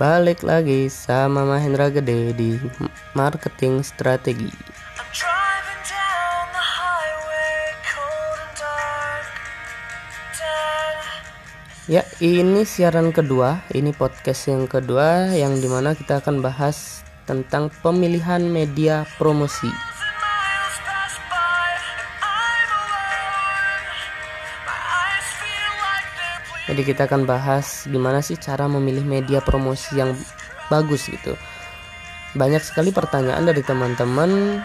Balik lagi sama Mahendra Gede di Marketing Strategi. Ya, ini siaran kedua, ini podcast yang kedua yang di mana kita akan bahas tentang pemilihan media promosi. Jadi kita akan bahas gimana sih cara memilih media promosi yang bagus gitu. Banyak sekali pertanyaan dari teman-teman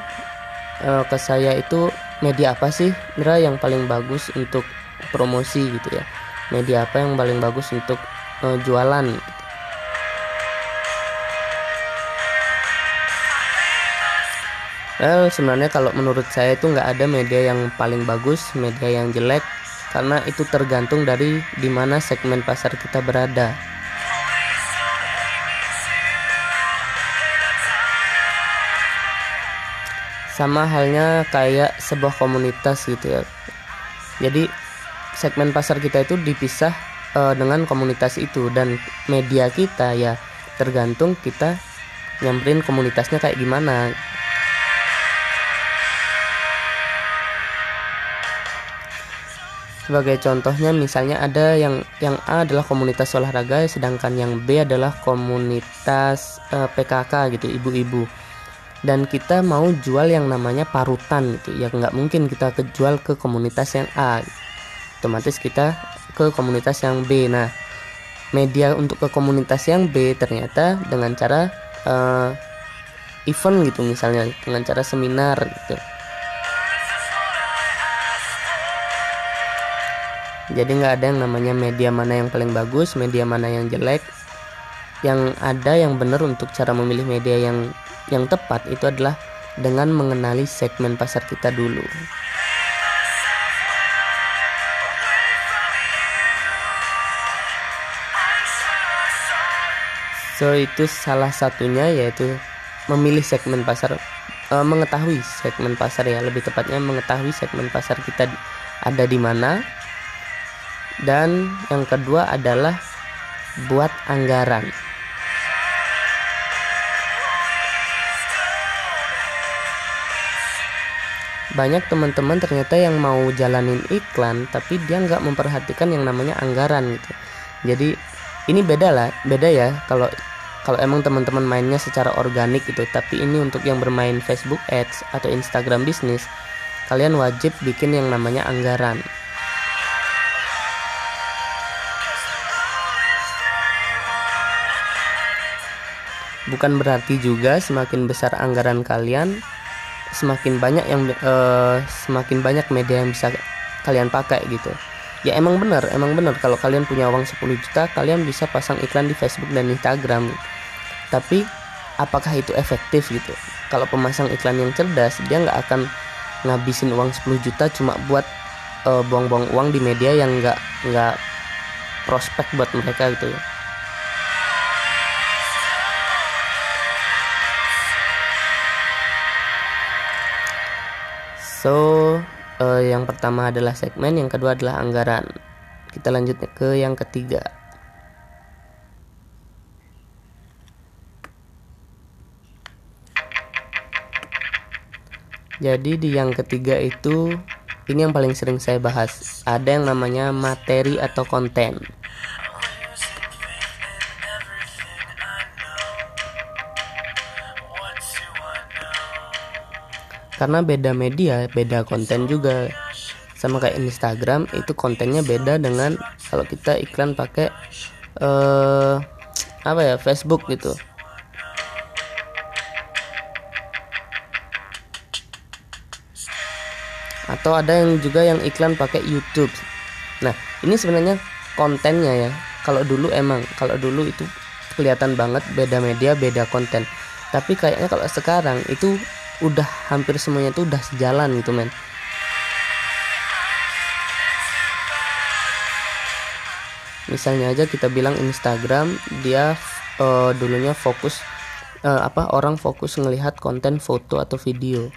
eh, ke saya itu media apa sih Indra yang paling bagus untuk promosi gitu ya. Media apa yang paling bagus untuk eh, jualan. Well, sebenarnya kalau menurut saya itu nggak ada media yang paling bagus, media yang jelek, karena itu tergantung dari di mana segmen pasar kita berada. Sama halnya kayak sebuah komunitas gitu ya. Jadi segmen pasar kita itu dipisah eh, dengan komunitas itu dan media kita ya tergantung kita nyamperin komunitasnya kayak gimana. Sebagai contohnya misalnya ada yang yang A adalah komunitas olahraga sedangkan yang B adalah komunitas eh, PKK gitu ibu-ibu. Dan kita mau jual yang namanya parutan gitu. Ya nggak mungkin kita kejual ke komunitas yang A. Otomatis kita ke komunitas yang B. Nah, media untuk ke komunitas yang B ternyata dengan cara eh, event gitu misalnya dengan cara seminar gitu. Jadi nggak ada yang namanya media mana yang paling bagus, media mana yang jelek. Yang ada yang benar untuk cara memilih media yang yang tepat itu adalah dengan mengenali segmen pasar kita dulu. So itu salah satunya yaitu memilih segmen pasar, eh, mengetahui segmen pasar ya lebih tepatnya mengetahui segmen pasar kita ada di mana. Dan yang kedua adalah buat anggaran. Banyak teman-teman ternyata yang mau jalanin iklan tapi dia nggak memperhatikan yang namanya anggaran gitu. Jadi ini beda lah, beda ya kalau kalau emang teman-teman mainnya secara organik gitu. Tapi ini untuk yang bermain Facebook Ads atau Instagram bisnis, kalian wajib bikin yang namanya anggaran. Bukan berarti juga semakin besar anggaran kalian, semakin banyak yang eh, semakin banyak media yang bisa kalian pakai gitu. Ya emang benar, emang benar kalau kalian punya uang 10 juta, kalian bisa pasang iklan di Facebook dan Instagram. Tapi apakah itu efektif gitu? Kalau pemasang iklan yang cerdas, dia nggak akan ngabisin uang 10 juta cuma buat eh, buang-buang uang di media yang nggak nggak prospek buat mereka gitu ya. So, eh, yang pertama adalah segmen, yang kedua adalah anggaran. Kita lanjut ke yang ketiga. Jadi di yang ketiga itu ini yang paling sering saya bahas. Ada yang namanya materi atau konten. Karena beda media, beda konten juga. Sama kayak Instagram itu kontennya beda dengan kalau kita iklan pakai eh apa ya Facebook gitu. Atau ada yang juga yang iklan pakai YouTube. Nah, ini sebenarnya kontennya ya. Kalau dulu emang, kalau dulu itu kelihatan banget beda media, beda konten. Tapi kayaknya kalau sekarang itu udah hampir semuanya tuh udah sejalan gitu men. Misalnya aja kita bilang Instagram dia eh, dulunya fokus eh, apa orang fokus ngelihat konten foto atau video.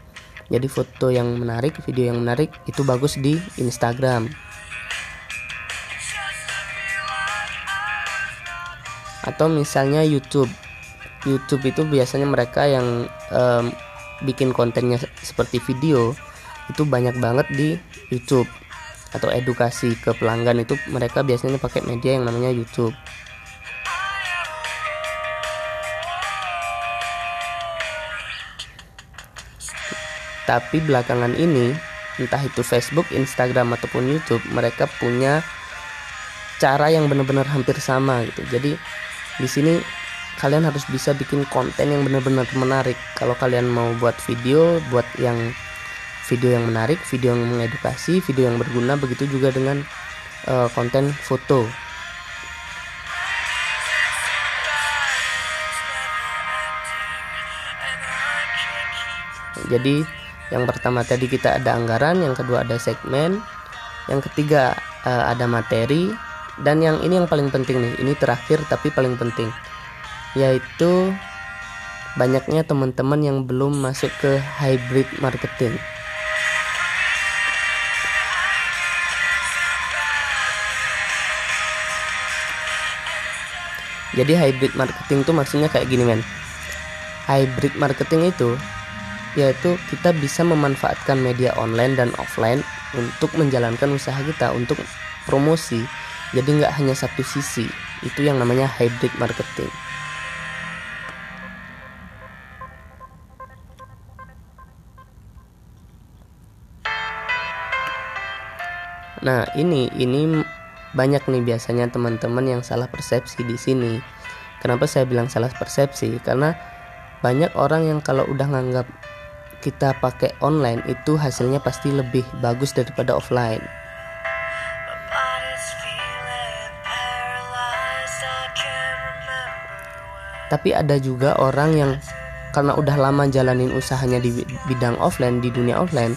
Jadi foto yang menarik, video yang menarik itu bagus di Instagram. atau misalnya YouTube YouTube itu biasanya mereka yang em, bikin kontennya se- seperti video itu banyak banget di YouTube atau edukasi ke pelanggan itu mereka biasanya pakai media yang namanya YouTube tapi belakangan ini entah itu Facebook, Instagram ataupun YouTube mereka punya cara yang benar-benar hampir sama gitu. Jadi di sini kalian harus bisa bikin konten yang benar-benar menarik. Kalau kalian mau buat video, buat yang video yang menarik, video yang mengedukasi, video yang berguna, begitu juga dengan eh, konten foto. Jadi yang pertama tadi kita ada anggaran, yang kedua ada segmen, yang ketiga eh, ada materi, dan yang ini yang paling penting nih, ini terakhir tapi paling penting, yaitu banyaknya teman-teman yang belum masuk ke hybrid marketing. Jadi hybrid marketing itu maksudnya kayak gini men. Hybrid marketing itu yaitu kita bisa memanfaatkan media online dan offline untuk menjalankan usaha kita untuk promosi. Jadi nggak hanya satu sisi. Itu yang namanya hybrid marketing. Nah, ini ini banyak nih biasanya teman-teman yang salah persepsi di sini. Kenapa saya bilang salah persepsi? Karena banyak orang yang kalau udah nganggap kita pakai online itu hasilnya pasti lebih bagus daripada offline. Tapi ada juga orang yang karena udah lama jalanin usahanya di bidang offline di dunia offline,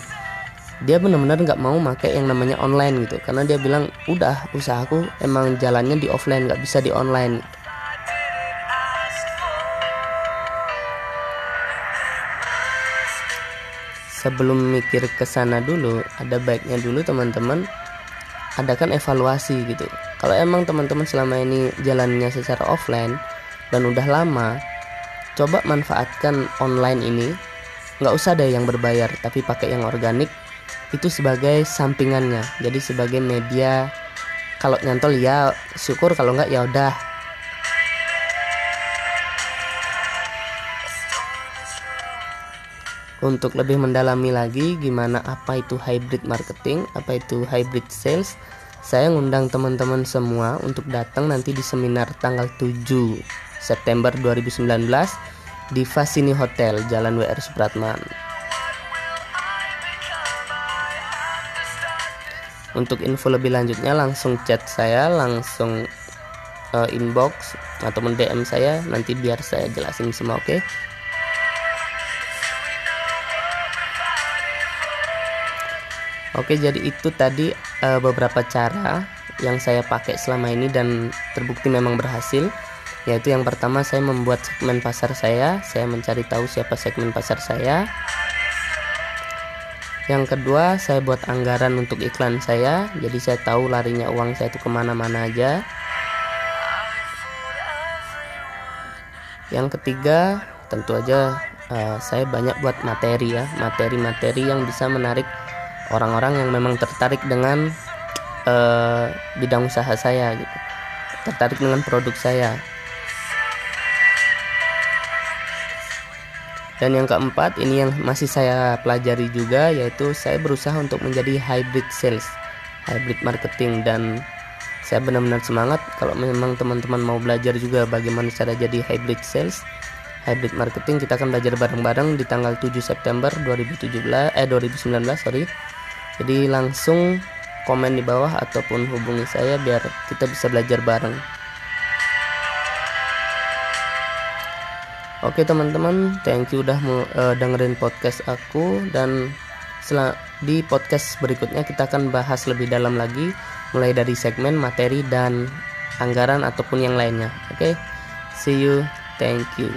dia benar-benar nggak mau pakai yang namanya online gitu. Karena dia bilang udah usahaku emang jalannya di offline nggak bisa di online. Sebelum mikir ke sana dulu ada baiknya dulu teman-teman adakan evaluasi gitu kalau emang teman-teman selama ini jalannya secara offline dan udah lama coba manfaatkan online ini nggak usah deh yang berbayar tapi pakai yang organik itu sebagai sampingannya jadi sebagai media kalau nyantol ya syukur kalau nggak ya udah untuk lebih mendalami lagi gimana apa itu hybrid marketing, apa itu hybrid sales, saya ngundang teman-teman semua untuk datang nanti di seminar tanggal 7 September 2019 di Fasini Hotel, Jalan WR Supratman. Untuk info lebih lanjutnya langsung chat saya, langsung eh, inbox ataupun DM saya nanti biar saya jelasin semua, oke? Oke, jadi itu tadi eh, beberapa cara yang saya pakai selama ini dan terbukti memang berhasil. Yaitu yang pertama saya membuat segmen pasar saya, saya mencari tahu siapa segmen pasar saya. Yang kedua, saya buat anggaran untuk iklan saya, jadi saya tahu larinya uang saya itu ke mana-mana aja. Yang ketiga, tentu aja eh, saya banyak buat materi ya, materi-materi yang bisa menarik orang-orang yang memang tertarik dengan eh, bidang usaha saya gitu. Tertarik dengan produk saya dan yang keempat ini yang masih saya pelajari juga yaitu saya berusaha untuk menjadi hybrid sales hybrid marketing. Dan saya benar-benar semangat kalau memang teman-teman mau belajar juga bagaimana cara jadi hybrid sales hybrid marketing. Kita akan belajar bareng-bareng di tanggal 7 September 2017 eh 2019 sorry. Jadi langsung komen di bawah ataupun hubungi saya biar kita bisa belajar bareng. Oke teman-teman, thank you udah eh, dengerin podcast aku dan di podcast berikutnya kita akan bahas lebih dalam lagi mulai dari segmen materi dan anggaran ataupun yang lainnya. Oke, see you, thank you.